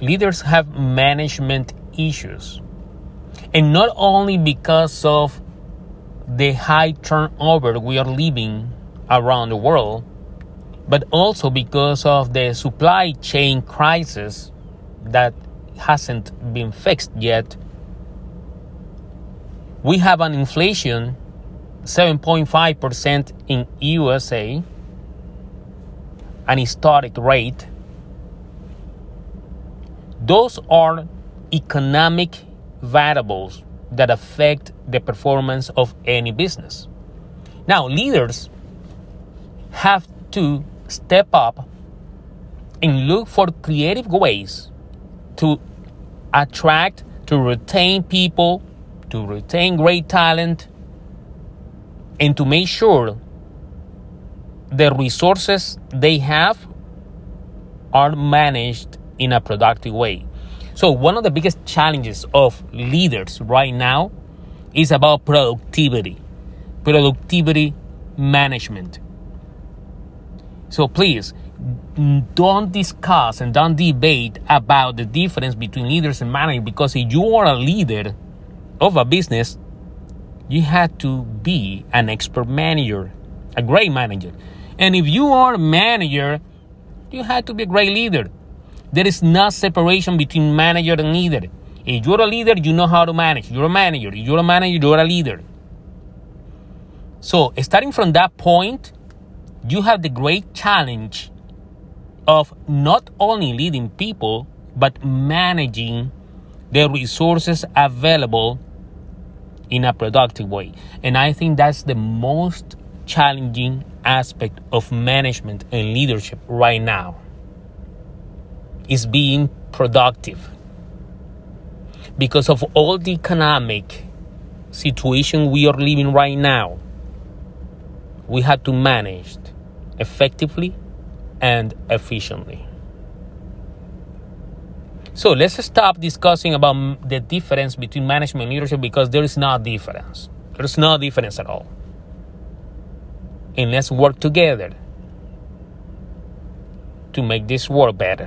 leaders have management issues. And not only because of the high turnover we are living around the world, but also because of the supply chain crisis that hasn't been fixed yet. We have an inflation 7.5% in USA, an historic rate. Those are economic variables that affect the performance of any business. Now, leaders have to step up and look for creative ways to attract, to retain people, to retain great talent, and to make sure the resources they have are managed in a productive way. So, one of the biggest challenges of leaders right now is about productivity, productivity management. So, please don't discuss and don't debate about the difference between leaders and managers because if you are a leader of a business, you have to be an expert manager, a great manager. And if you are a manager, you have to be a great leader. There is no separation between manager and leader. If you're a leader, you know how to manage. You're a manager. If you're a manager, you're a leader. So, starting from that point, you have the great challenge of not only leading people, but managing the resources available in a productive way. And I think that's the most challenging aspect of management and leadership right now is being productive because of all the economic situation we are living right now we have to manage effectively and efficiently so let's stop discussing about the difference between management and leadership because there is no difference. There is no difference at all. And let's work together to make this world better.